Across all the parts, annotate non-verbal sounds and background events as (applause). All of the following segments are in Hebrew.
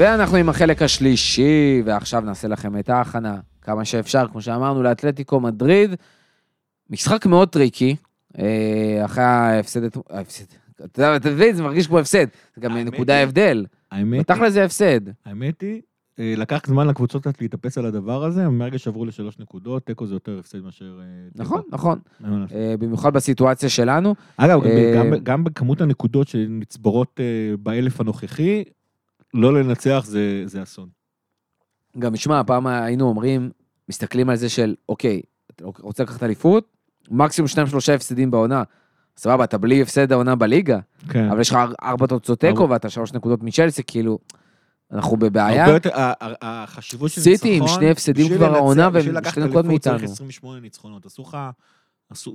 ואנחנו עם החלק השלישי, ועכשיו נעשה לכם את ההכנה כמה שאפשר, כמו שאמרנו, לאתלטיקו מדריד. משחק מאוד טריקי, אה, אחרי ההפסד, ההפסד, אתה יודע, אתה מבין, זה מרגיש כמו הפסד, זה גם נקודה היא- הבדל. האמת, בתכל'ס זה הפסד. האמת היא, אה, לקח זמן לקבוצות קצת להתאפס על הדבר הזה, מהרגע שעברו לשלוש נקודות, תיקו זה יותר הפסד מאשר... אה. נכון, נכון. במיוחד בסיטואציה שלנו. אגב, גם- בכמות הנקודות שנצברות באלף הנוכחי, לא לנצח זה זה אסון. גם, שמע, פעם היינו אומרים, מסתכלים על זה של, אוקיי, אתה רוצה לקחת אליפות? מקסימום שניים שלושה הפסדים בעונה. סבבה, אתה בלי הפסד העונה בליגה, כן. אבל יש לך אר- ארבע תוצאות תיקו ואתה שלוש נקודות מצ'לסי, כאילו, אנחנו בבעיה. הרבה יותר, החשיבות של סיטי עם ניצחון, שני הפסדים בשביל כבר העונה והם בשביל לקחת שתי נקודות אליפות צריך מאיתנו. 28 ניצחונות, אסור לך,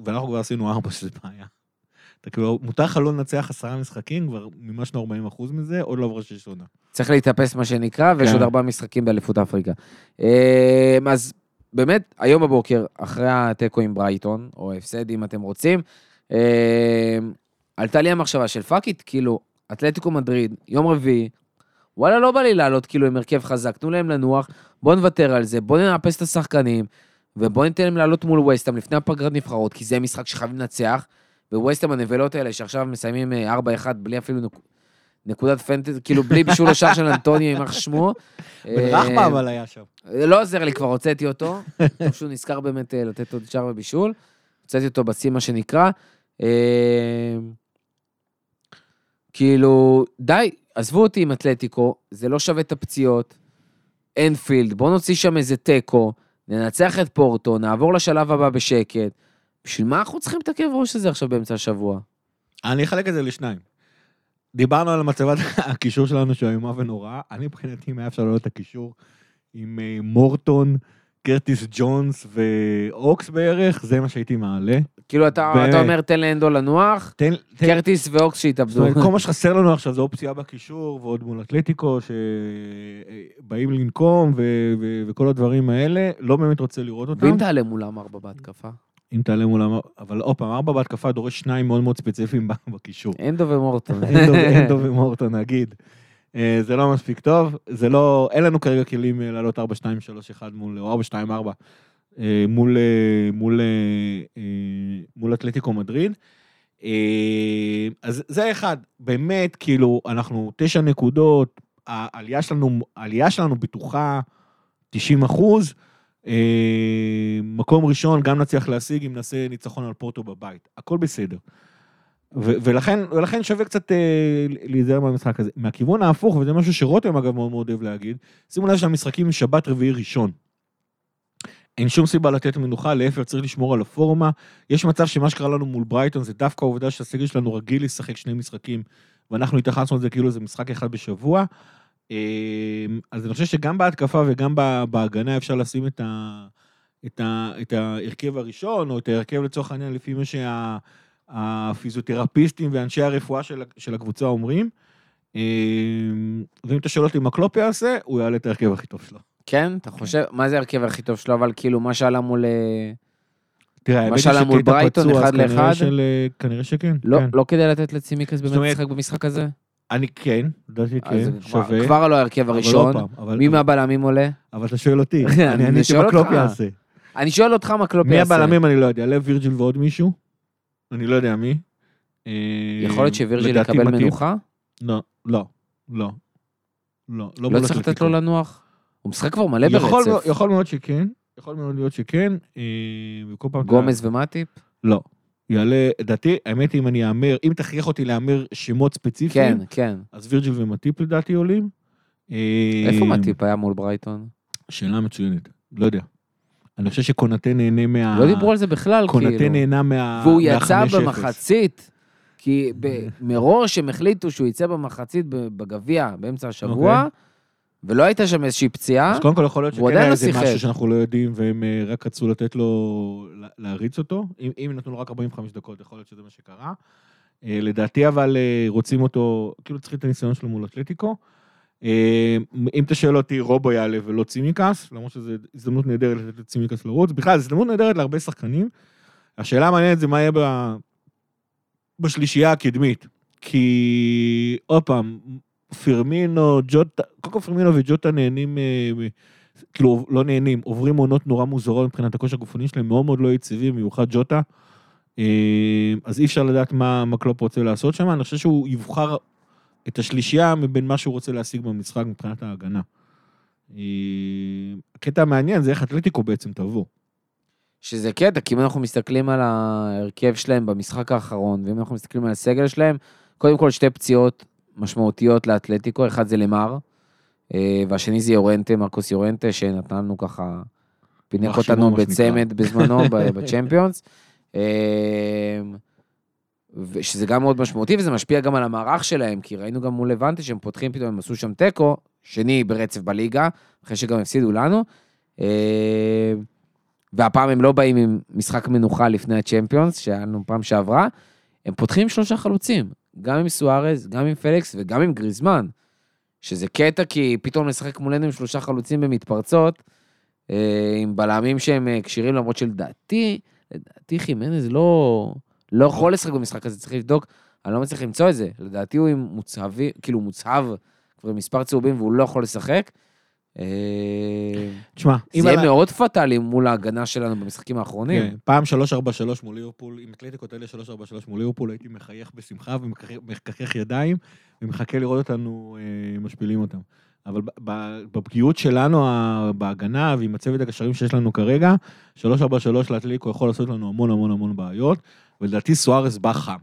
ואנחנו כבר עשינו ארבע, שזה בעיה. אתה כאילו, מותר לך לא לנצח עשרה משחקים, כבר מימשנו 40 אחוז מזה, עוד לא עברה שליש עונה. צריך להתאפס מה שנקרא, ויש כן. עוד ארבעה משחקים באליפות אפריקה. אה, אז באמת, היום בבוקר, אחרי התיקו עם ברייטון, או הפסד אם אתם רוצים, אה, עלתה לי המחשבה של fuck it, כאילו, אתלטיקו מדריד, יום רביעי, וואלה, לא בא לי לעלות כאילו עם הרכב חזק, תנו להם לנוח, בואו נוותר על זה, בואו נאפס את השחקנים, ובואו ניתן להם לעלות מול ווסטהאם לפני הפגרת נבחרות, כי זה משחק שחייבים לנצח, וווסטהאם הנבלות האלה, שעכשיו מסיימים אה, 4-1 בלי אפילו נק... נקודת פנטזי, כאילו בלי בישול השער של אנטוניו, יימח שמו. (laughs) בן אה, רחמה אבל היה שם. לא עוזר לי, כבר הוצאתי אותו. (laughs) שהוא נזכר באמת אה, לתת עוד שער ובישול. הוצאתי אותו בשיא, מה שנקרא. אה, כאילו, די, עזבו אותי עם אתלטיקו, זה לא שווה את הפציעות. אנפילד, בואו נוציא שם איזה תיקו, ננצח את פורטו, נעבור לשלב הבא בשקט. בשביל מה אנחנו צריכים את הכאב ראש הזה עכשיו באמצע השבוע? אני אחלק את זה לשניים. דיברנו על מצבת (laughs) הקישור שלנו שהוא איומה ונוראה. אני מבחינתי, אם היה אפשר לעלות את הקישור עם אה, מורטון, קרטיס ג'ונס ואוקס בערך, זה מה שהייתי מעלה. כאילו, אתה, ו- אתה אומר, תן לאנדו לנוח, תן, תן, קרטיס ואוקס שיתאבדו. כל מה שחסר לנו עכשיו זה אופציה בקישור, ועוד מול אתלטיקו, שבאים לנקום, ו- ו- וכל הדברים האלה. לא באמת רוצה לראות אותם. ואם תעלה מולם ארבע בהתקפה? אם תעלה מולם, אבל עוד פעם, ארבע בהתקפה דורש שניים מאוד מאוד ספציפיים בקישור. אנדו ומורטון. אנדו אנדו ומורטון, נגיד. אה, זה לא מספיק טוב, זה לא, אין לנו כרגע כלים אה, לעלות 4, 2, 3, 1 מול, או 4, 2, 4, אה, מול, אה, מול, אה, מול אתלטיקו מדריד. אז זה אחד, באמת, כאילו, אנחנו תשע נקודות, העלייה שלנו, העלייה שלנו בטוחה 90 אחוז. אה, מקום ראשון, גם נצליח להשיג אם נעשה ניצחון על פורטו בבית. הכל בסדר. ולכן, ולכן שווה קצת אה, להיזהר מהמשחק הזה. מהכיוון ההפוך, וזה משהו שרותם אגב מאוד מאוד אוהב להגיד, שימו לב שהמשחקים שבת רביעי ראשון. אין שום סיבה לתת מנוחה, להפך צריך לשמור על הפורמה. יש מצב שמה שקרה לנו מול ברייטון זה דווקא העובדה שהסגל שלנו רגיל לשחק שני משחקים, ואנחנו התייחסנו לזה כאילו זה משחק אחד בשבוע. אה, אז אני חושב שגם בהתקפה וגם בהגנה אפשר לשים את, ה, את, ה, את ההרכב הראשון, או את ההרכב לצורך העניין לפי מה שהפיזיותרפיסטים ואנשי הרפואה של, של הקבוצה אומרים. אה, ואם אתה שואל אותי מה קלופ יעשה, הוא יעלה את ההרכב הכי טוב שלו. כן? אתה חושב, מה זה ההרכב הכי טוב שלו, אבל כאילו, מה שעלה מול... אה, תראה, האמת היא שעלה מול ברייטון, פצוע, אז אחד כנראה לאחד. של- כנראה שכן, לא, כן. לא כדאי לתת לצימיקאס באמת לשחק במשחק הזה? אני כן, לדעתי אז כן, שווה. כבר לא ההרכב הראשון. מי מהבלמים עולה? אבל אתה שואל אותי, (laughs) אני עניתי שואל מה קלופ. יעשה. אני שואל אותך מה קלופ מי יעשה. הבלמים אני לא יודע, לב וירג'יל ועוד מישהו? אני לא יודע מי. אה, יכול להיות שווירג'יל יקבל. מנוחה? לא, לא, לא. לא, לא לא צריך לתת. לו לנוח? הוא משחק כבר מלא ברצף. יכול מאוד שכן, יכול מאוד להיות שכן, אה, גומז ומטיפ? לא. יעלה, לדעתי, האמת אם אני אאמר, אם תכריח אותי להמר שמות כן, ספציפיים, כן. אז וירג'יל ומטיפ לדעתי עולים. אה, איפה מטיפ היה מול ברייטון? שאלה מצוינת, לא יודע. אני חושב שקונטה נהנה מה... לא דיברו על זה בכלל, קונטה כאילו. נהנה מה... והוא יצא מה-5-0. במחצית, כי ב- (laughs) מראש הם החליטו שהוא יצא במחצית בגביע באמצע השבוע, אוקיי. ולא הייתה שם איזושהי פציעה. אז קודם כל יכול להיות שכן היה לא איזה. משהו שאנחנו לא יודעים, והם אה, רק רצו לתת לו, לה- להריץ אותו. אם, אם נתנו לו רק 45 דקות, יכול להיות שזה מה שקרה. אה, לדעתי אבל אה, רוצים אותו, כאילו צריכים את הניסיון שלו מול אתלטיקו. אם אתה שואל אותי, רובו יעלה ולא צימקס, למרות שזו הזדמנות נהדרת לתת לצימקס לרוץ. בכלל, זו הזדמנות נהדרת להרבה שחקנים. השאלה המעניינת זה מה יהיה ב... בשלישייה הקדמית. כי, עוד פעם, פרמינו, ג'וטה, קודם כל פרמינו וג'וטה נהנים, אה, כאילו, לא נהנים, עוברים עונות נורא מוזרות מבחינת הכושר הגופני שלהם, מאוד מאוד לא יציבים, במיוחד ג'וטה. אה, אז אי אפשר לדעת מה, מה קלופ רוצה לעשות שם, אני חושב שהוא יבחר את השלישייה מבין מה שהוא רוצה להשיג במשחק מבחינת ההגנה. אה, הקטע המעניין זה איך אתלטיקו בעצם תבוא. שזה קטע, כי אם אנחנו מסתכלים על ההרכב שלהם במשחק האחרון, ואם אנחנו מסתכלים על הסגל שלהם, קודם כל שתי פציעות משמעותיות לאתלטיקו, אחד זה למר, אה, והשני זה יורנטה, מרקוס יורנטה, שנתן לנו ככה, פינק אותנו. בצמד בזמנו (laughs) בצ'מפיונס. אה, ושזה גם מאוד משמעותי, וזה משפיע גם על המערך שלהם, כי ראינו גם מול לבנטה שהם פותחים פתאום, הם עשו שם תיקו, שני ברצף בליגה, אחרי שגם הפסידו לנו. אה, והפעם הם לא באים עם משחק מנוחה לפני הצ'מפיונס, שהיה לנו פעם שעברה, הם פותחים שלושה חלוצים, גם עם סוארז, גם עם פליקס וגם עם גריזמן, שזה קטע כי פתאום לשחק מולנו עם שלושה חלוצים במתפרצות, אה, עם בלמים שהם אה, כשירים, למרות שלדעתי, לדעתי חימנז לא, לא יכול לשחק במשחק הזה, צריך לבדוק, אני לא מצליח למצוא את זה, לדעתי הוא עם מוצהבי, כאילו מוצהב כבר מספר צהובים והוא לא יכול לשחק. אה, תשמע, אם זה יהיה מאוד פטאלי מול ההגנה שלנו במשחקים האחרונים. כן, פעם 343 מול ליברפול, עם אתלטיקו תהיה 343 מול ליברפול, הייתי מחייך בשמחה ומחכך ידיים, ומחכה לראות אותנו אה, משפילים אותם. אבל בפגיעות שלנו בהגנה ועם הצוות הקשרים שיש לנו כרגע, 343 לאתלטיקו יכול לעשות לנו המון המון המון בעיות, ולדעתי סוארס בא חם.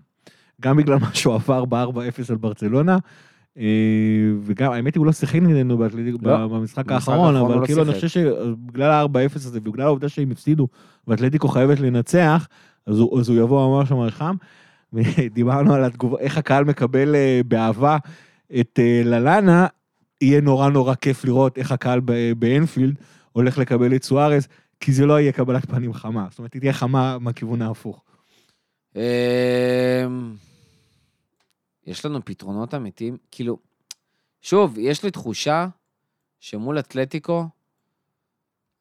גם בגלל מה שהוא עבר ב-4-0 על ברצלונה, וגם, האמת היא, הוא לא שיחק נגדנו באתלטיקו לא, במשחק במשחק האחרון, אבל לא כאילו אני. חושב שבגלל ה-4-0 הזה, ובגלל העובדה שהם הפסידו, ואתלטיקו חייבת לנצח, אז הוא, אז הוא יבוא ממש ממש חם. (laughs) ודיברנו על התגובה, איך הקהל מקבל אה, באהבה את אה, ללאנה, יהיה נורא נורא כיף לראות איך הקהל באנפילד הולך לקבל את סוארז, כי זה לא יהיה קבלת פנים חמה. זאת אומרת, היא תהיה חמה מהכיוון ההפוך. יש לנו פתרונות אמיתיים, כאילו, שוב, יש לי תחושה שמול אתלטיקו,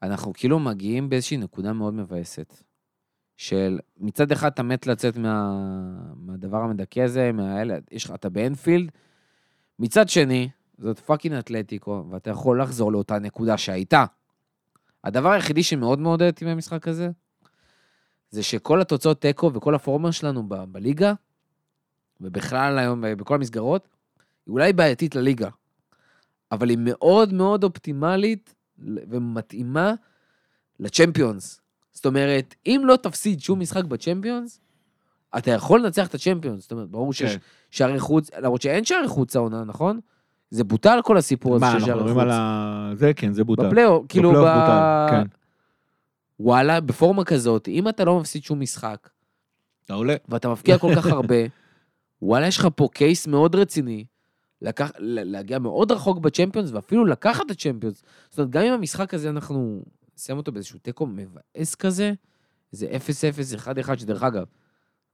אנחנו כאילו מגיעים באיזושהי נקודה מאוד מבאסת. של מצד אחד אתה מת לצאת מה, מהדבר המדכא הזה, מהאלה, יש לך, אתה באנפילד, מצד שני, זאת פאקינג אתלטיקו, ואתה יכול לחזור לאותה נקודה שהייתה. הדבר היחידי שמאוד מעודד אותי במשחק הזה, זה שכל התוצאות תיקו וכל הפורמה שלנו ב- בליגה, ובכלל היום בכל המסגרות, היא אולי בעייתית לליגה, אבל היא מאוד מאוד אופטימלית ומתאימה לצ'מפיונס. זאת אומרת, אם לא תפסיד שום משחק בצ'מפיונס, אתה יכול לנצח את הצ'מפיונס. זאת אומרת, ברור שיש כן. שערי חוץ, למרות שאין שערי חוץ העונה, נכון? זה בוטל כל הסיפור הזה מה, של אנחנו שערי מדברים חוץ. על ה... זה כן, זה בוטל. בפלייאוף, כאילו ב... בוטל, כן. וואלה, בפורמה כזאת, אם אתה לא מפסיד שום משחק, אתה עולה. ואתה מפקיע כל כך (laughs) הרבה, וואלה, יש לך פה קייס מאוד רציני, לקח, להגיע מאוד רחוק בצ'מפיונס, ואפילו לקחת את הצ'מפיונס. זאת אומרת, גם אם המשחק הזה, אנחנו נסיים אותו באיזשהו תיקו מבאס כזה, זה 0-0, 1-1, שדרך אגב,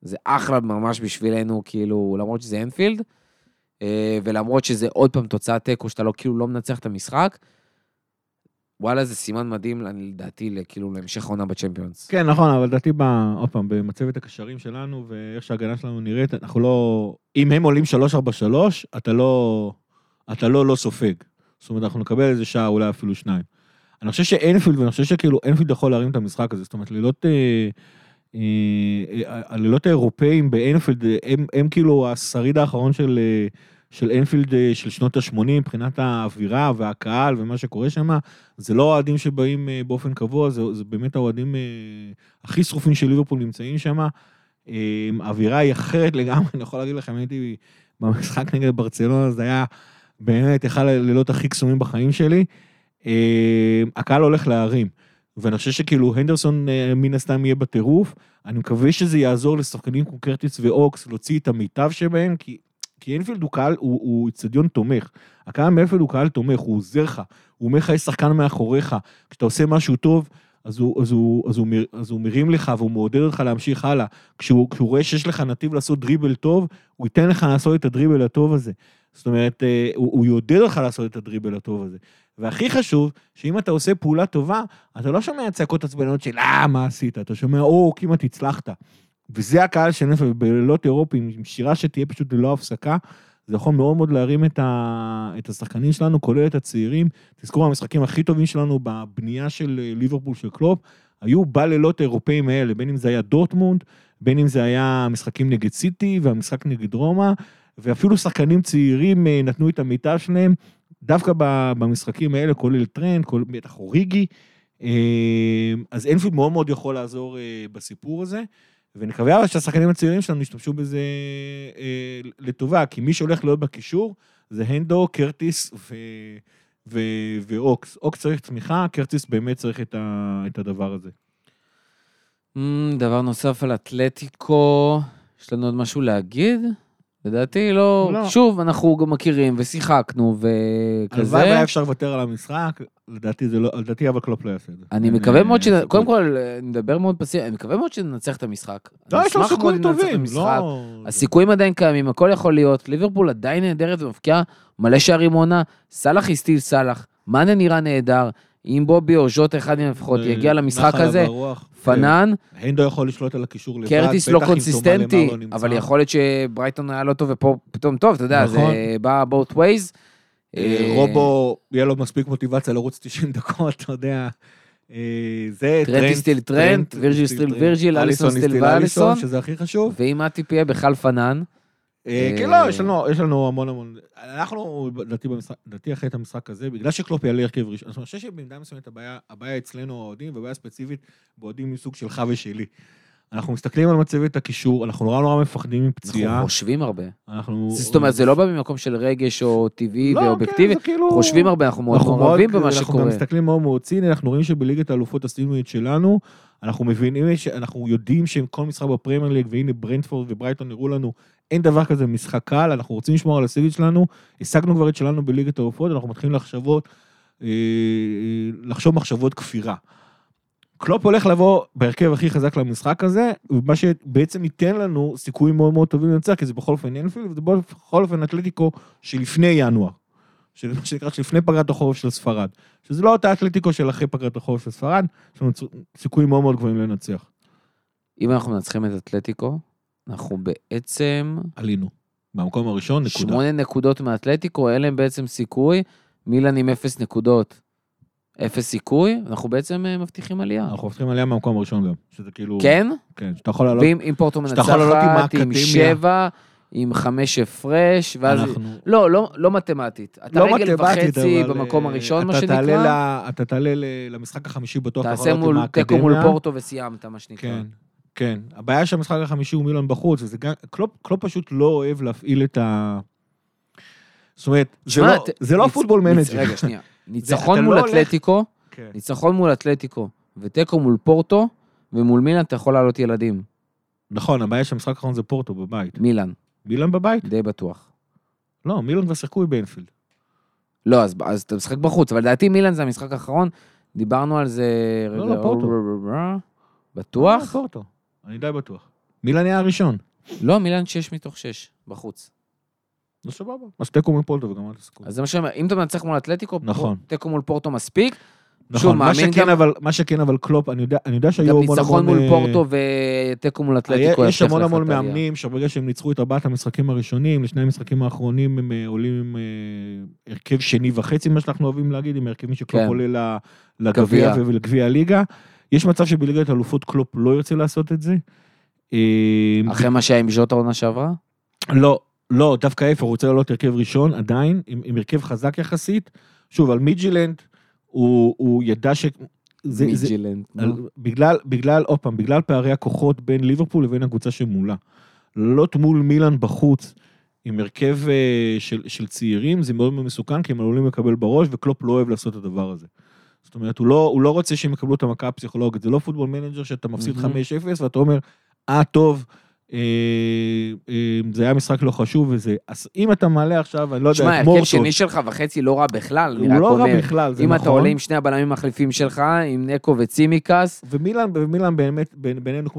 זה אחלה ממש בשבילנו, כאילו, למרות שזה אנפילד, אה, ולמרות שזה עוד פעם תוצאת תיקו, שאתה לא, כאילו, לא מנצח את המשחק, וואלה, זה סימן מדהים, לדעתי, כאילו, להמשך העונה בצ'מפיונס. כן, נכון, אבל לדעתי, עוד פעם, במצבת הקשרים שלנו, ואיך שההגנה שלנו נראית, אנחנו לא... אם הם עולים 3-4-3, אתה לא... אתה לא לא סופג. זאת אומרת, אנחנו נקבל איזה שעה, אולי אפילו שניים. אני חושב שאנפילד, ואני חושב שכאילו אנפילד יכול להרים את המשחק הזה, זאת אומרת, לילות... אה, אה, אה, הלילות האירופאים באנפילד, אה, הם, הם כאילו השריד האחרון של, של אנפילד אה, של שנות ה-80, מבחינת האווירה והקהל ומה שקורה שם. זה לא אוהדים שבאים אה, באופן קבוע, זה, זה באמת האוהדים אה, הכי שרופים של ליברפול נמצאים שם. האווירה היא אחרת לגמרי, (laughs) אני יכול להגיד לכם, הייתי במשחק נגד ברצלונה, זה היה באמת אחד הלילות הכי קסומים בחיים שלי. הקהל הולך להרים, ואני חושב שכאילו הנדרסון מן הסתם יהיה בטירוף. אני מקווה שזה יעזור לשחקנים כמו קרטיס ואוקס להוציא את המיטב שבהם, כי, כי אינפילד הוא קהל, הוא איצטדיון תומך. הקהל מאינפילד הוא קהל תומך, הוא עוזר לך, הוא אומר לך, יש שחקן מאחוריך, כשאתה עושה משהו טוב, אז הוא, אז, הוא, אז, הוא, מר- אז הוא מרים לך והוא מעודד אותך להמשיך הלאה. כשהוא, כשהוא רואה שיש לך נתיב לעשות דריבל טוב, הוא ייתן לך לעשות את הדריבל הטוב הזה. זאת אומרת, אה, הוא, הוא יעודד אותך לעשות את הדריבל הטוב הזה. והכי חשוב, שאם אתה עושה פעולה טובה, אתה לא שומע צעקות עצבניות של אה, מה עשית? אתה שומע, או, כמעט הצלחת. וזה הקהל של נפל, בלילות אירופיים, עם שירה שתהיה פשוט ללא הפסקה, זה יכול מאוד מאוד להרים את, ה, את השחקנים שלנו, כולל את הצעירים. תזכרו, המשחקים הכי טובים שלנו בבנייה של אה, ליברפול של קלופ, היו בלילות האירופאים האלה, בין אם זה היה דורטמונד, בין אם זה היה משחקים נגד סיטי והמשחק נגד רומא, ואפילו שחקנים צעירים אה, נתנו את המיטב שלהם, דווקא במשחקים האלה, כולל טרנד, כולל בטח אוריגי. אה, אז אנפילד מאוד מאוד יכול לעזור בסיפור הזה. ונקווה אבל שהשחקנים הצעירים שלנו ישתמשו בזה אה, לטובה, כי מי שהולך להיות בקישור זה הנדו, קרטיס ו... ו... ואוקס. אוקס צריך תמיכה, קרטיס באמת צריך את, ה... את הדבר הזה. Mm, דבר נוסף על אתלטיקו, יש לנו עוד משהו להגיד? לדעתי לא, לא. שוב, אנחנו גם מכירים ושיחקנו וכזה. הלוואי והיה אפשר לוותר על המשחק, לדעתי זה לא, לדעתי אבל קלופ לא יעשה את זה. אני מקווה מאוד ש... קודם כל, נדבר מאוד פסיבי, אני מקווה מאוד שננצח את המשחק. לא, יש לנו סיכויים טובים, לא... הסיכויים עדיין קיימים, הכל יכול להיות. ליברפול עדיין נהדרת ומפקיעה מלא שערים עונה, סאלח הסטיל סאלח, מאנה נראה נהדר. אם בובי או ז'וטה אחד מהם לפחות יגיע למשחק הזה, פנן. הנדו יכול לשלוט על הקישור לבד, קרטיס לא קונסיסטנטי, אבל יכול להיות שברייטון היה לא טוב ופה פתאום טוב, אתה יודע, זה נכון. בא both ways. אה, אה, רובו, יהיה לו מספיק מוטיבציה לרוץ 90 דקות, אתה יודע. אה, זה טרנט still טרנט, וירג'יל still וירג'יל, אליסון still אליסון, שזה הכי חשוב. ואם אטיפ יהיה בכלל פנן. כן, לא, יש לנו, יש לנו המון המון... אנחנו, לדעתי, אחרי את המשחק הזה, בגלל שקלופ יעלה הרכב ראשון, אני חושב שבמידה מסוימת הבעיה אצלנו האוהדים, והבעיה ספציפית באוהדים מסוג שלך ושלי. אנחנו מסתכלים על מצבת הקישור, אנחנו נורא נורא מפחדים מפציעה. אנחנו חושבים הרבה. אנחנו... זאת אומרת, זה לא בא ממקום של רגש או טבעי לא, ואובייקטיבי, כן, כאילו... חושבים הרבה, אנחנו מאוד מעורבים במה שקורה. אנחנו גם מסתכלים מאוד מאוד ציני, אנחנו רואים שבליגת האלופות עשינו את שלנו, אנחנו מבינים, אנחנו יודעים שכל משחק בפרמייר ליג, והנה ברנדפורד וברייטון הראו לנו, אין דבר כזה משחק קל, אנחנו רוצים לשמור על הסגל שלנו, השגנו כבר את שלנו בליגת העופות, אנחנו מתחילים לחשבות, אה, לחשוב מחשבות כפירה. קלופ הולך לבוא בהרכב הכי חזק למשחק הזה, ומה שבעצם ייתן לנו סיכויים מאוד מאוד טובים לנצח, כי זה בכל אופן אנפילד, וזה בכל אופן אתלטיקו שלפני ינואר. של מה שנקרא שלפני פגרת החורף של ספרד. שזה לא אותה אתלטיקו של אחרי פגרת החורף של ספרד, יש לנו סיכויים מאוד מאוד גבוהים לנצח. אם אנחנו מנצחים את אתלטיקו, אנחנו בעצם... עלינו. במקום הראשון, נקודה. שמונה נקודות מאתלטיקו, אין להם בעצם סיכוי, מילן עם אפס נקודות. אפס סיכוי, אנחנו בעצם אה, מבטיחים עלייה. אנחנו מבטיחים עלייה מהמקום הראשון גם, שזה כאילו... כן? כן, שאתה יכול לעלות... ואם פורטו מנצחת עם שבע, עם חמש הפרש, ואז... אנחנו... לא, לא, לא מתמטית. אתה לא רגל וחצי אבל... במקום אה, הראשון, מה שנקרא. תעלה ל... אתה תעלה למשחק החמישי בטוח, תעשה מול תיקו מול פורטו וסיימת, מה שנקרא. כן, כן. הבעיה שהמשחק החמישי הוא מילאן בחוץ, וזה גם... קלופ, קלופ פשוט לא אוהב להפעיל את ה... זאת אומרת, זה לא, זה לא Football Manager. רגע, שנייה. ניצחון מול לא אתלטיקו, כן. ניצחון מול אתלטיקו, ותיקו מול פורטו, ומול מילן אתה יכול לעלות ילדים. נכון, הבעיה שהמשחק האחרון זה פורטו בבית. מילן. מילן בבית? די בטוח. לא, מילן כבר שיחקו באנפילד. לא, אז, אז אתה משחק בחוץ, אבל לדעתי מילן זה המשחק האחרון, דיברנו על זה... לא, רגע, לא, פורטו. בטוח? לא, פורטו, אני די בטוח. מילן היה הראשון. לא, מילן 6 מתוך 6, בחוץ. לא סבבה. אז תיקו מול פורטו וגם אל תסכו. אז זה מה שאומר, אם אתה מנצח מול אתלטיקו, נכון. תיקו מול פורטו מספיק. נכון, מה שכן, גם... אבל, מה שכן אבל קלופ, אני יודע, אני יודע שהיו המון המון... גם ניצחון מול פורטו ותיקו מול אתלטיקו. יש המון המון מאמנים שברגע שהם ניצחו את ארבעת המשחקים הראשונים, לשני המשחקים האחרונים הם אה, עולים עם אה, הרכב שני וחצי, מה שאנחנו אוהבים להגיד, עם הרכבים שקלופ כן. עולה לגביע ולגביע הליגה. יש מצב שבליגת אלופות קלופ לא ירצה לעשות את זה. אה, אחרי מה שהיה עם ז'וטה עונה שעברה? לא, לא, דווקא ההפך, הוא רוצה לעלות הרכב ראשון, עדיין, עם, עם הרכב חזק יחסית. שוב, על מידג'ילנד, הוא, הוא ידע ש... זה, מידג'ילנד. זה, על, בגלל, בגלל, עוד פעם, בגלל פערי הכוחות בין ליברפול לבין הקבוצה שמולה. לעלות מול מילאן בחוץ, עם הרכב uh, של, של צעירים, זה מאוד מסוכן, כי הם עלולים לקבל בראש, וקלופ לא אוהב לעשות את הדבר הזה. זאת אומרת, הוא לא, הוא לא רוצה שהם יקבלו את המכה הפסיכולוגית, זה לא Football Manager שאתה מפסיד mm-hmm. 5-0 ואתה אומר, אה, טוב, אה, אה, זה היה משחק לא חשוב וזה, אז אם אתה מעלה עכשיו, אני לא יודע, את מורטון. תשמע, הרכב שני שלך וחצי לא רע בכלל, הוא לא רע בכלל, זה נכון. אם אתה עולה עם שני הבלמים המחליפים שלך, עם נקו וצימקס. ומילן, ומילן באמת, בינינו,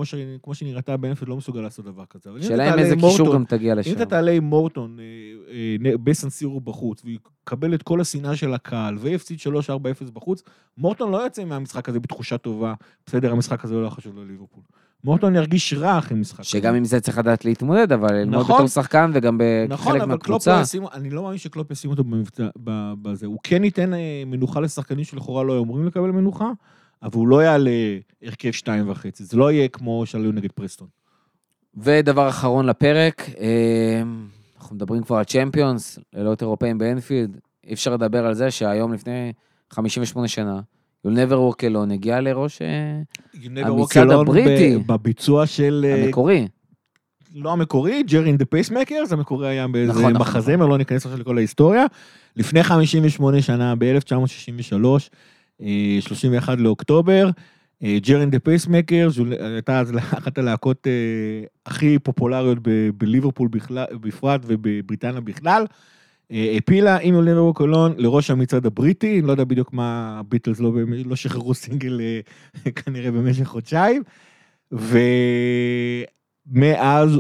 כמו שנראתה באנפילד, לא מסוגל לעשות דבר כזה. שאלה אם איזה קישור גם תגיע לשם. אם אתה תעלה עם מורטון אה, בסן סירו בחוץ, ויקבל את כל השנאה של הקהל, ויפסיד 3-4-0 בחוץ, מורטון לא יוצא מהמשחק הזה בתחושה טובה, בסדר, המשחק הזה לא חשוב לליברפול. מורטון ירגיש רע אחרי משחק. שגם עם זה צריך לדעת להתמודד, אבל ללמוד נכון. בתור שחקן וגם נכון, בחלק אבל קלופ לא מהקבוצה. ישים, אני לא מאמין שקלופ ישים אותו במבצע, בזה. הוא כן ייתן אה, מנוחה לשחקנים שלכאורה לא היו אמורים לקבל מנוחה, אבל הוא לא יעלה הרכב שתיים וחצי. זה לא יהיה כמו שעלו נגד פרסטון. ודבר אחרון לפרק, אה, אנחנו מדברים כבר על Champions, לילות אירופאים באנפילד. אי אפשר לדבר על זה שהיום לפני 58 שנה, You'll never walk alone הגיע לראש אה, המצעד הבריטי. בביצוע של... אה, המקורי. לא המקורי, Gerry and the Pacemakers, המקורי היה באיזה נכון, נכון, מחזמר, לא ניכנס עכשיו לכל ההיסטוריה. לפני 58 שנה, ב-1963, 31 לאוקטובר, Gerry and the Pacemakers, הייתה אז אחת הלהקות אה, הכי פופולריות בליברפול בכלל- בפרט ובבריטניה בכלל. אה, העפילה עם You'll Never Walk Alone לראש המצעד הבריטי, לא יודע בדיוק מה הביטלס לא, לא שחררו סינגל אה, (laughs) כנראה במשך חודשיים. ומאז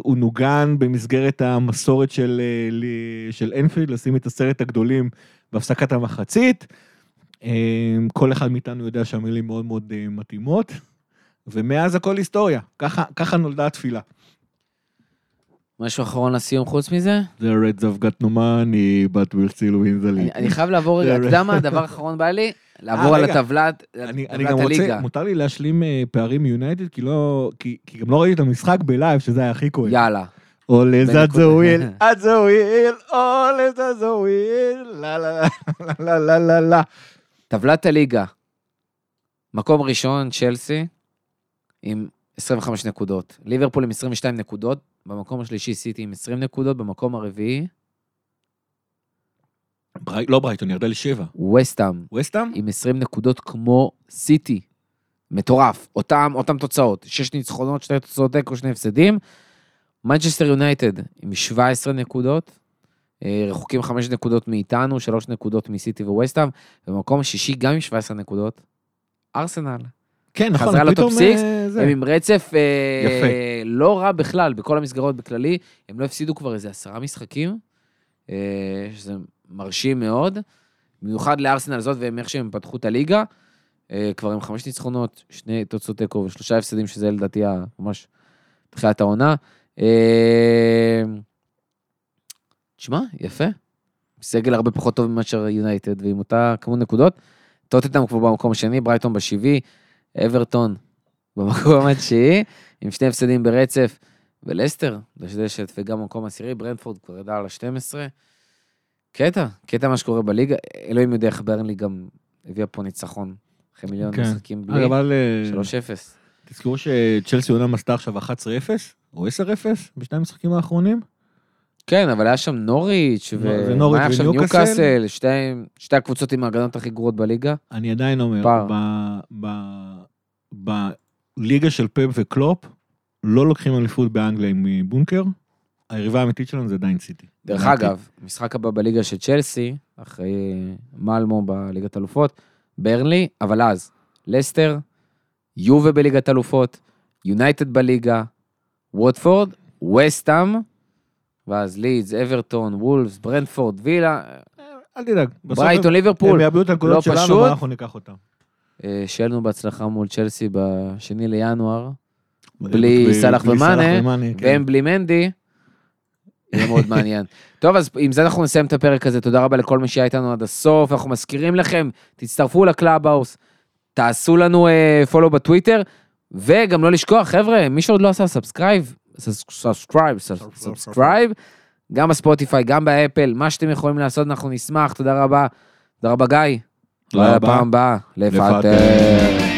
הוא נוגן במסגרת המסורת של, אה, של אנפילד, לשים את עשרת הגדולים בהפסקת המחצית. כל אחד מאיתנו יודע שהמילים מאוד מאוד מתאימות, ומאז הכל היסטוריה. ככה, ככה נולדה התפילה. משהו אחרון לסיום חוץ מזה? The Reds have got no money, but we'll still win the league. אני חייב לעבור רגע, אתה יודע מה הדבר האחרון בא לי? לעבור על רגע. הטבלת, אני, אני גם רוצה, הליגה. מותר לי להשלים אה, פערים מיונייטד, כי לא, כי, גם לא ראיתי את המשחק בלייב, שזה היה הכי כואב. יאללה. או לזאת. זו וויל, (laughs) את זו וויל, או לזאת זו וויל, לה לה לה לה לה לה. טבלת הליגה. מקום ראשון, צ'לסי, עם 25 נקודות. ליברפול עם 22 נקודות. במקום השלישי, סיטי עם 20 נקודות. במקום הרביעי, ברי- לא ברייטון, ירדה לשבע. וסטאם וסטאם? עם 20 נקודות כמו סיטי. מטורף. אותם, אותם תוצאות. 6 ניצחונות, 2 תוצאות תיקו, 2 הפסדים. מנצ'סטר יונייטד עם 17 נקודות. אה, רחוקים 5 נקודות מאיתנו, 3 נקודות מסיטי וווסטאם. במקום השישי גם עם 17 נקודות. ארסנל. כן, נכון, חזרה ל top six, אה, זה. הם עם רצף אה. לא רע בכלל, בכל המסגרות בכללי. הם לא הפסידו כבר איזה עשרה משחקים, אה, שזה מרשים מאוד. במיוחד לארסנל זאת והם איך שהם פתחו את הליגה. אה, כבר עם חמש ניצחונות, שני תוצאות תיקו ושלושה הפסדים, שזה לדעתי ממש תחילת העונה. אה, תשמע, יפה. סגל הרבה פחות טוב מאשר יונייטד, ועם אותה כמות נקודות. טוטנאם כבר במקום השני, ברייטון בשבעי, אברטון במקום התשיעי, עם שני הפסדים ברצף, ולסטר, דשדשת, וגם במקום עשירי, ברנדפורד כבר ידע על ה-12. קטע, קטע מה שקורה בליגה, אלוהים יודע איך ברנלי גם הביאה פה ניצחון, אחרי מיליון כן. משחקים בלי, אבל אה, 3-0. תזכרו שצ'לסי אומנם עשתה עכשיו 11-0, או 10-0, בשני המשחקים האחרונים. כן, אבל היה שם נוריץ', לא, ומה נוריץ' היה וניוקאסל? ניוקאסל, שתי, שתי הקבוצות עם ההגנות הכי גרועות בליגה. אני עדיין אומר. ב- ב- בליגה של פפ וקלופ, לא לוקחים אליפות באנגליה עם אה, בונקר, היריבה האמיתית שלנו זה עדיין סיטי. דרך. אגב, משחק הבא בליגה של צ'לסי, אחרי מלמו בליגת אלופות, ברנלי, אבל אז, לסטר, יובה בליגת אלופות, יונייטד בליגה, ווטפורד, וסטאם, ואז לידס, אברטון, וולפס, ברנדפורד, וילה, אל תדאג. ברייטון, ליברפול. הם יאבדו את הנקודות לא שלנו, פשוט. ואנחנו ניקח אותם. אה, שיהיה לנו בהצלחה מול צ'לסי בשני לינואר, בלי סאלח ומאנה, כן. והם בלי מנדי. יהיה מאוד (laughs) מעניין. טוב, אז עם זה אנחנו נסיים את הפרק הזה. תודה רבה לכל מי שהיה איתנו עד הסוף. אנחנו מזכירים לכם, תצטרפו לקלאבהאוס, תעשו לנו follow בטוויטר, וגם לא לשכוח, חבר'ה, מי שעוד לא עשה subscribe, subscribe, subscribe, גם בספוטיפיי, גם באפל, מה שאתם יכולים לעשות, אנחנו נשמח. תודה רבה. תודה רבה, גיא. תודה רבה. לפעם הבאה. לפטר. לפטר.